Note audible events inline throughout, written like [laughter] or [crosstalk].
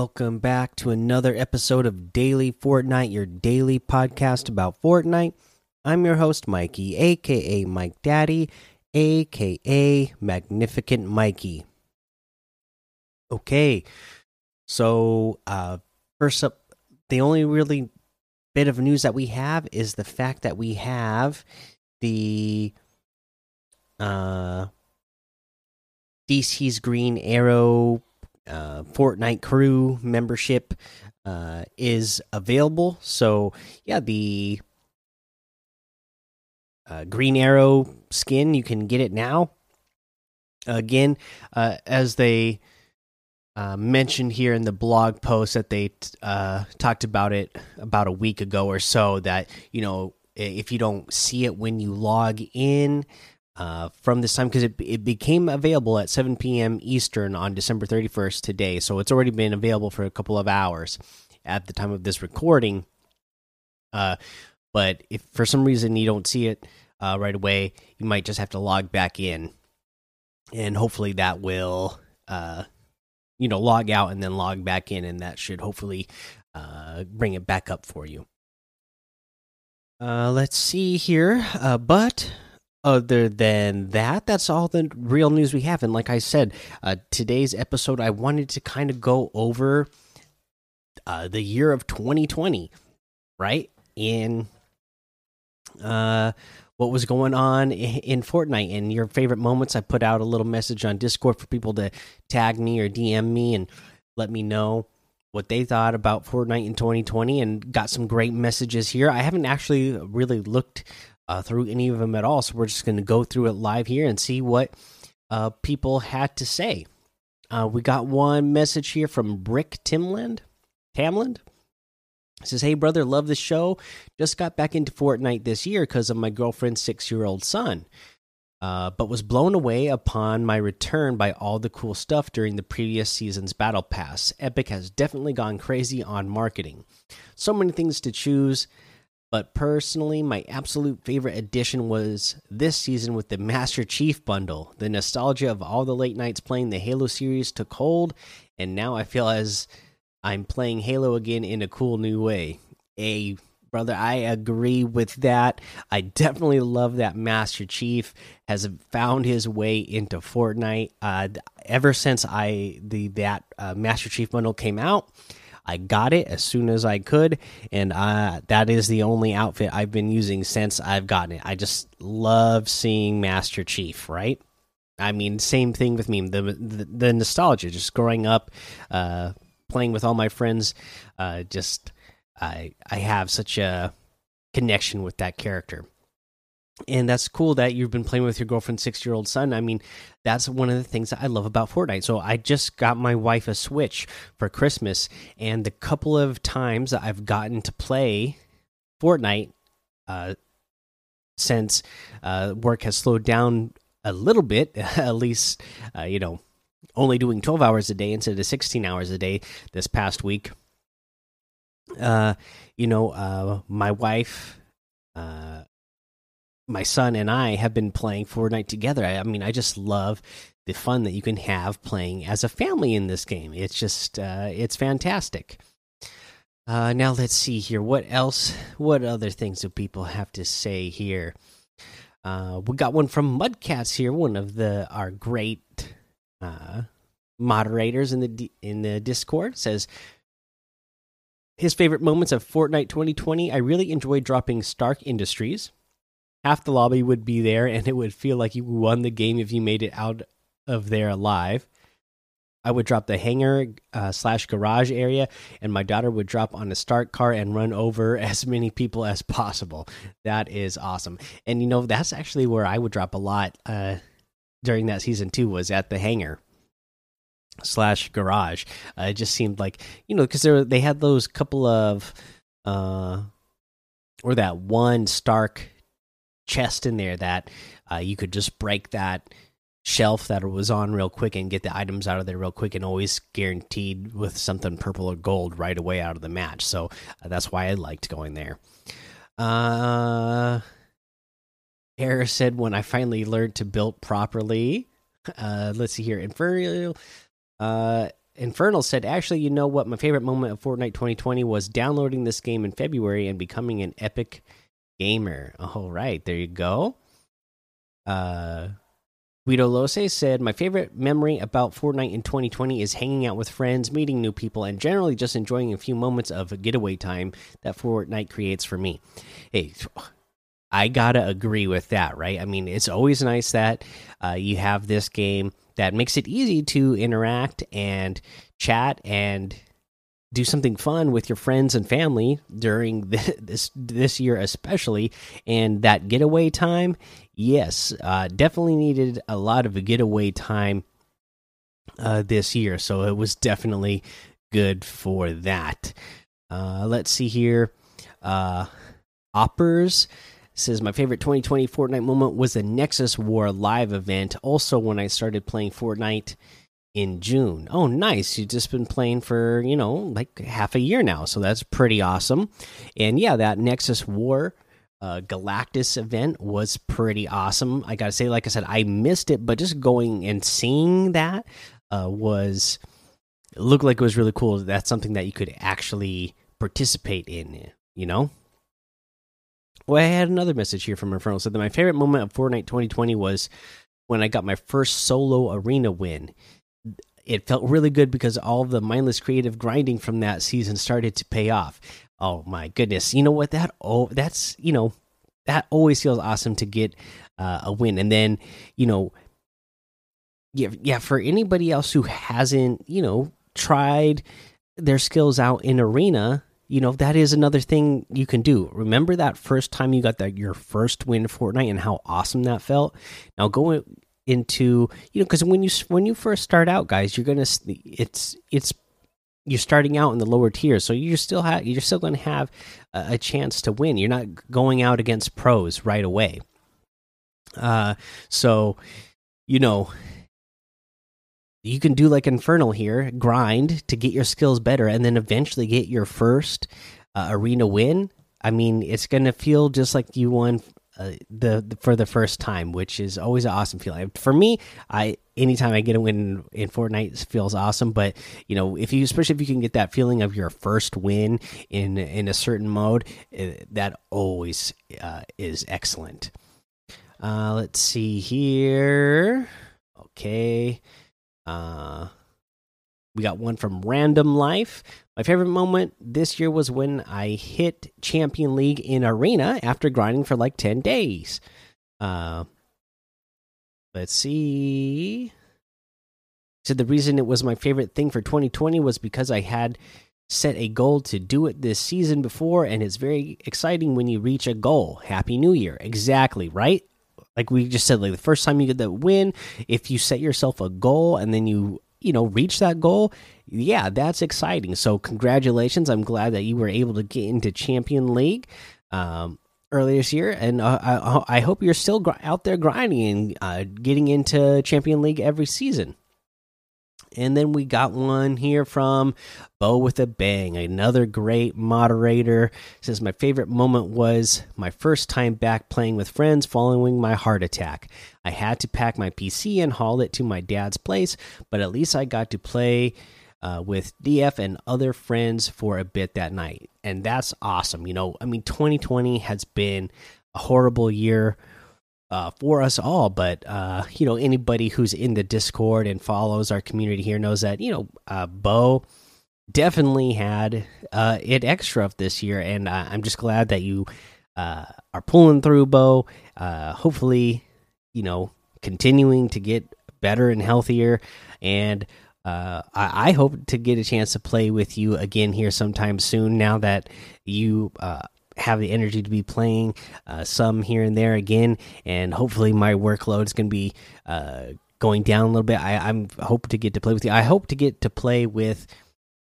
Welcome back to another episode of Daily Fortnite, your daily podcast about Fortnite. I'm your host, Mikey, aka Mike Daddy, aka Magnificent Mikey. Okay, so uh, first up, the only really bit of news that we have is the fact that we have the uh, DC's Green Arrow uh, Fortnite crew membership uh, is available. So yeah, the uh, Green Arrow skin you can get it now. Again, uh, as they uh, mentioned here in the blog post that they uh, talked about it about a week ago or so, that you know if you don't see it when you log in uh, from this time because it, it became available at 7 p.m. Eastern on December 31st today. So it's already been available for a couple of hours at the time of this recording. Uh, but if for some reason you don't see it uh, right away, you might just have to log back in, and hopefully that will, uh, you know, log out and then log back in, and that should hopefully uh, bring it back up for you. Let's see here, but other than that, that's all the real news we have. And like I said, uh, today's episode, I wanted to kind of go over uh, the year of 2020, right? In uh, what was going on in Fortnite and your favorite moments. I put out a little message on Discord for people to tag me or DM me and let me know what they thought about Fortnite in 2020 and got some great messages here. I haven't actually really looked uh, through any of them at all. So we're just going to go through it live here and see what uh, people had to say. Uh, we got one message here from Brick Timland. Tamland says, "Hey brother, love the show. Just got back into Fortnite this year because of my girlfriend's six-year-old son." Uh, but was blown away upon my return by all the cool stuff during the previous season's battle pass. Epic has definitely gone crazy on marketing. So many things to choose but personally, my absolute favorite addition was this season with the Master Chief bundle. The nostalgia of all the late nights playing the Halo series took hold, and now I feel as I'm playing Halo again in a cool new way. A brother, I agree with that. I definitely love that Master Chief has found his way into Fortnite. Uh, ever since I the that uh, Master Chief bundle came out, I got it as soon as I could, and uh, that is the only outfit I've been using since I've gotten it. I just love seeing Master Chief, right? I mean, same thing with me. The the, the nostalgia, just growing up, uh, playing with all my friends, uh, just I I have such a connection with that character and that's cool that you've been playing with your girlfriend's six year old son. I mean, that's one of the things that I love about Fortnite. So I just got my wife a Switch for Christmas, and the couple of times that I've gotten to play Fortnite uh, since uh, work has slowed down a little bit, [laughs] at least, uh, you know, only doing 12 hours a day instead of 16 hours a day this past week. Uh, you know, uh, my wife uh, my son and I have been playing Fortnite together. I, I, mean, I just love the fun that you can have playing as a family in this game. It's just, uh, it's fantastic. Uh, now let's see here. What else? What other things do people have to say here? Uh, we got one from Mudcats here, one of the our great uh, moderators in the in the Discord says his favorite moments of Fortnite 2020. I really enjoyed dropping Stark Industries half the lobby would be there, and it would feel like you won the game if you made it out of there alive. I would drop the hangar uh, slash garage area, and my daughter would drop on a start car and run over [laughs] as many people as possible. That is awesome. And you know, that's actually where I would drop a lot uh, during that season too. Was at the hangar slash garage. Uh, it just seemed like you know because they had those couple of uh, or that one Stark chest in there that uh, you could just break that shelf that it was on real quick and get the items out of there real quick and always guaranteed with something purple or gold right away out of the match. So uh, that's why I liked going there. Uh, Harris said when I finally learned to build properly. [laughs] Uh, let's see here. Uh, Infernal said, actually, you know what? My favorite moment of Fortnite 2020 was downloading this game in February and becoming an epic gamer. All right, there you go. Uh, Guido Lose said, My favorite memory about Fortnite in 2020 is hanging out with friends, meeting new people, and generally just enjoying a few moments of getaway time that Fortnite creates for me. Hey, I gotta agree with that, right? I mean, it's always nice that uh, you have this game that makes it easy to interact and chat and do something fun with your friends and family during [laughs] this this year especially and that getaway time yes uh, definitely needed a lot of a getaway time uh, this year. So it was definitely good for that. Uh, let's see here. Uh oppers says my favorite 2020 fortnite moment was the nexus war live event. Also when i started playing fortnite in June. Oh, nice. You've just been playing for, you know, like half a year now. So that's pretty awesome. And yeah, that Nexus War uh, Galactus event was pretty awesome. I got to say, like I said, I missed it, but just going and seeing that uh, was, looked like it was really cool. That's something that you could actually participate in, you know? Well, I had another message here from Infernal said that my favorite moment of Fortnite 2020 was when I got my first solo arena win it felt really good because all the mindless creative grinding from that season started to pay off. Oh my goodness! You know what? That oh, that's you know that always feels awesome to get uh, a win, and then you know, yeah, yeah. For anybody else who hasn't you know tried their skills out in arena, you know that is another thing you can do. Remember that first time you got that your first win in Fortnite and how awesome that felt. Now go into you know because when you when you first start out guys you're gonna it's it's you're starting out in the lower tiers so you're still have you're still gonna have a, a chance to win. You're not going out against pros right away. Uh so you know you can do like infernal here grind to get your skills better and then eventually get your first uh, arena win. I mean it's gonna feel just like you won uh, the, the, for the first time, which is always an awesome feeling. For me, I anytime I get a win in Fortnite feels awesome. But you know, if you especially if you can get that feeling of your first win in in a certain mode, it, uh, that always uh, is excellent. Uh, let's see here. Okay. Uh, we got one from Random Life. My favorite moment this year was when I hit Champion League in Arena after grinding for like 10 days. Uh, let's see. So the reason it was my favorite thing for 2020 was because I had set a goal to do it this season before, and it's very exciting when you reach a goal. Happy New Year. Exactly, right? Like we just said, like the first time you get that win, if you set yourself a goal and then you you know reach that goal yeah that's exciting. So congratulations. I'm glad that you were able to get into champion league um, earlier this year. And uh, I, I, hope you're still out there grinding and uh, getting into champion league every season and then we got one here from Bo with a Bang, another great moderator. Says, My favorite moment was my first time back playing with friends following my heart attack. I had to pack my PC and haul it to my dad's place, but at least I got to play uh, with DF and other friends for a bit that night. And that's awesome. You know, I mean, 2020 has been a horrible year uh, for us all. But uh, you know, anybody who's in the Discord and follows our community here knows that you know, uh, Bo definitely had uh, it extra of this year, and uh, I'm just glad that you uh, are pulling through, Bo. Uh, hopefully, you know, continuing to get better and healthier, and uh, I, I, hope to get a chance to play with you again here sometime soon. Now that you uh, have the energy to be playing uh, some here and there again, and hopefully my workload is going to be uh, going down a little bit. I, I'm hope to get to play with you. I hope to get to play with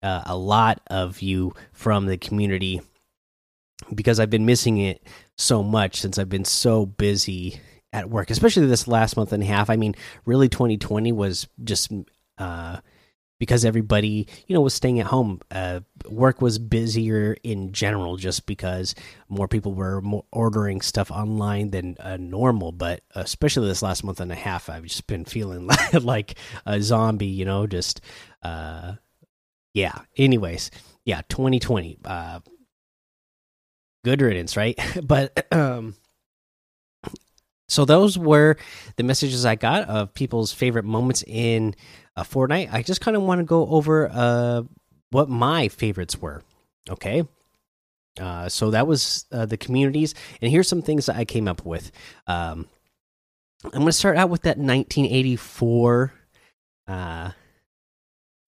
uh, a lot of you from the community because I've been missing it so much since I've been so busy at work, especially this last month and a half. I mean, really, 2020 was just uh, because everybody you know was staying at home uh, work was busier in general just because more people were more ordering stuff online than uh, normal but especially this last month and a half i've just been feeling [laughs] like a zombie you know just uh, yeah. Anyways, yeah, 2020. Uh, good riddance, right? [laughs] but um, so those were the messages I got of people's favorite moments in uh, Fortnite. I just kind of want to go over uh what my favorites were. Okay. Uh, so that was uh, the communities, and here's some things that I came up with. Um, I'm going to start out with that 1984 uh,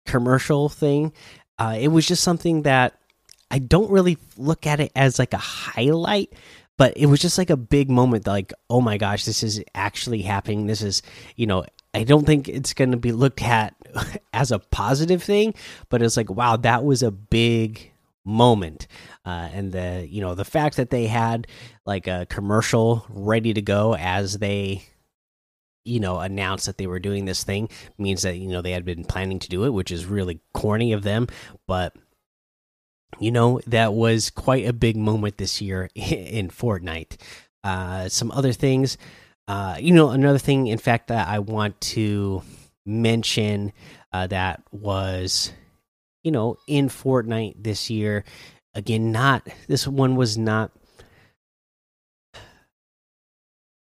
commercial thing. Uh, it was just something that I don't really look at it as like a highlight, but it was just like a big moment. Like, oh my gosh, this is actually happening. This is, you know, I don't think it's going to be looked at [laughs] as a positive thing, but it's like, wow, that was a big moment. Uh, and the you know the fact that they had like a commercial ready to go as they you know announced that they were doing this thing means that you know they had been planning to do it which is really corny of them. But you know that was quite a big moment this year [laughs] in Fortnite. Uh some other things uh you know another thing in fact that I want to mention uh, that was you know, in Fortnite this year. Again, not this one was not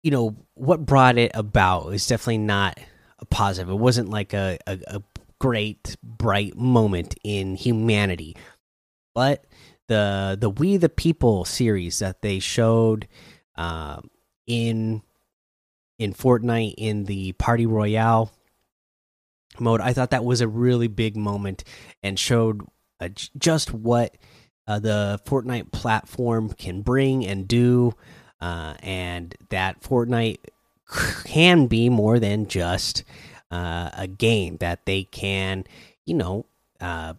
you know what brought it about is definitely not a positive. It wasn't like a, a, a great bright moment in humanity, but the the We the People series that they showed uh, in in Fortnite in the Party Royale mode. I thought that was a really big moment and showed uh, just what uh, the Fortnite platform can bring and do, uh, and that Fortnite can be more than just uh, a game. That they can, you know, uh,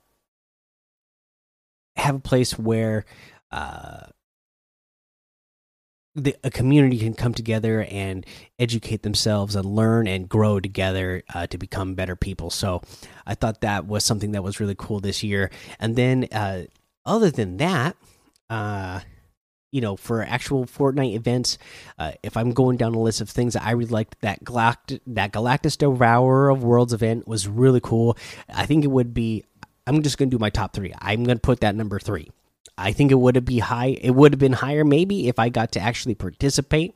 have a place where uh, the, a community can come together and educate themselves and learn and grow together uh, to become better people. So I thought that was something that was really cool this year. And then, uh, other than that, uh, you know, for actual Fortnite events, uh, if I'm going down a list of things that I really liked, that Galact that Galactus Devourer of Worlds event was really cool. I think it would be. I'm just going to do my top three. I'm going to put that number three. I think it would have be high. It would have been higher maybe if I got to actually participate.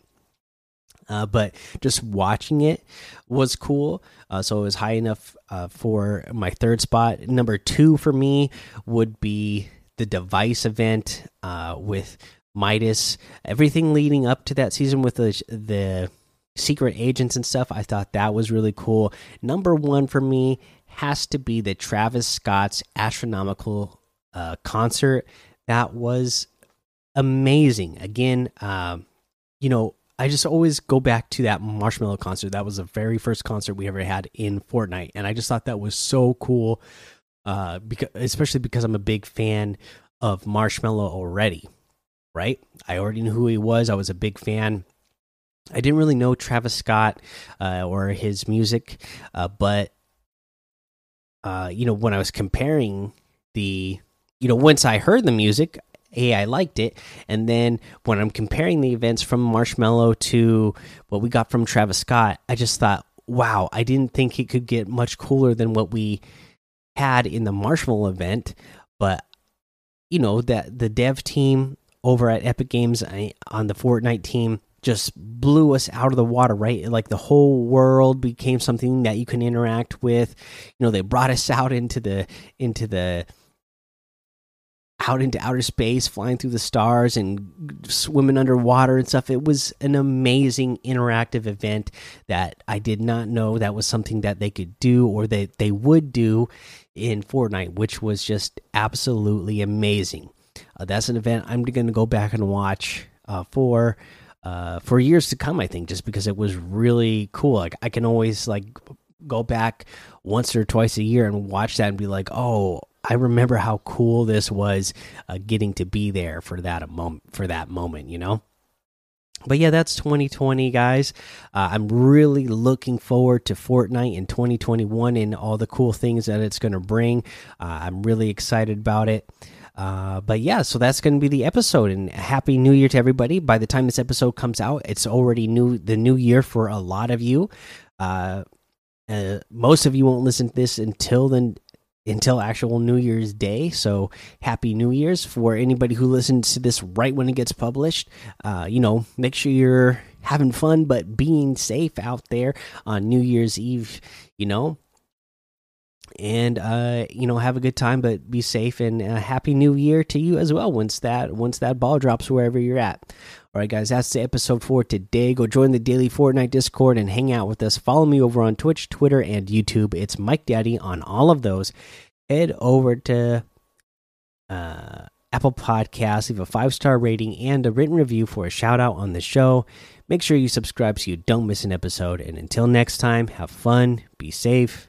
Uh, but just watching it was cool. Uh, so it was high enough uh, for my third spot. Number two for me would be the device event uh, with Midas. Everything leading up to that season with the the secret agents and stuff. I thought that was really cool. Number one for me has to be the Travis Scott's astronomical uh, concert that was amazing. Again, um, you know, I just always go back to that Marshmello concert. That was the very first concert we ever had in Fortnite, and I just thought that was so cool. Uh, because especially because I'm a big fan of Marshmello already, right? I already knew who he was. I was a big fan. I didn't really know Travis Scott uh, or his music, uh, but uh, you know, when I was comparing the you know, once I heard the music, hey, I liked it. And then when I'm comparing the events from Marshmello to what we got from Travis Scott, I just thought, wow, I didn't think it could get much cooler than what we had in the Marshmello event. But you know that the dev team over at Epic Games on the Fortnite team just blew us out of the water, right? Like the whole world became something that you can interact with. You know, they brought us out into the into the out into outer space, flying through the stars and swimming underwater and stuff. It was an amazing interactive event that I did not know that was something that they could do or that they would do in Fortnite, which was just absolutely amazing. Uh, that's an event I'm going to go back and watch uh, for uh, for years to come. I think just because it was really cool. Like I can always like go back once or twice a year and watch that and be like, oh, I remember how cool this was uh, getting to be there for that a moment for that moment, you know. But yeah, that's 2020, guys. Uh, I'm really looking forward to Fortnite in 2021 and all the cool things that it's going to bring. Uh, I'm really excited about it. Uh, but yeah, so that's going to be the episode. And happy New Year to everybody! By the time this episode comes out, it's already new the new year for a lot of you. Uh, uh, most of you won't listen to this until then until actual New Year's Day. So happy New Year's for anybody who listens to this right when it gets published. Uh, you know, make sure you're having fun, but being safe out there on New Year's Eve. You know, and uh, you know have a good time but be safe and uh, happy new year to you as well once that once that ball drops wherever you're at. All right guys that's the episode for today. Go join the daily fortnite discord and hang out with us. Follow me over on twitch twitter and youtube. It's mike daddy on all of those. Head over to uh, apple Podcasts, leave a five star rating and a written review for a shout out on the show. Make sure you subscribe so you don't miss an episode and until next time have fun be safe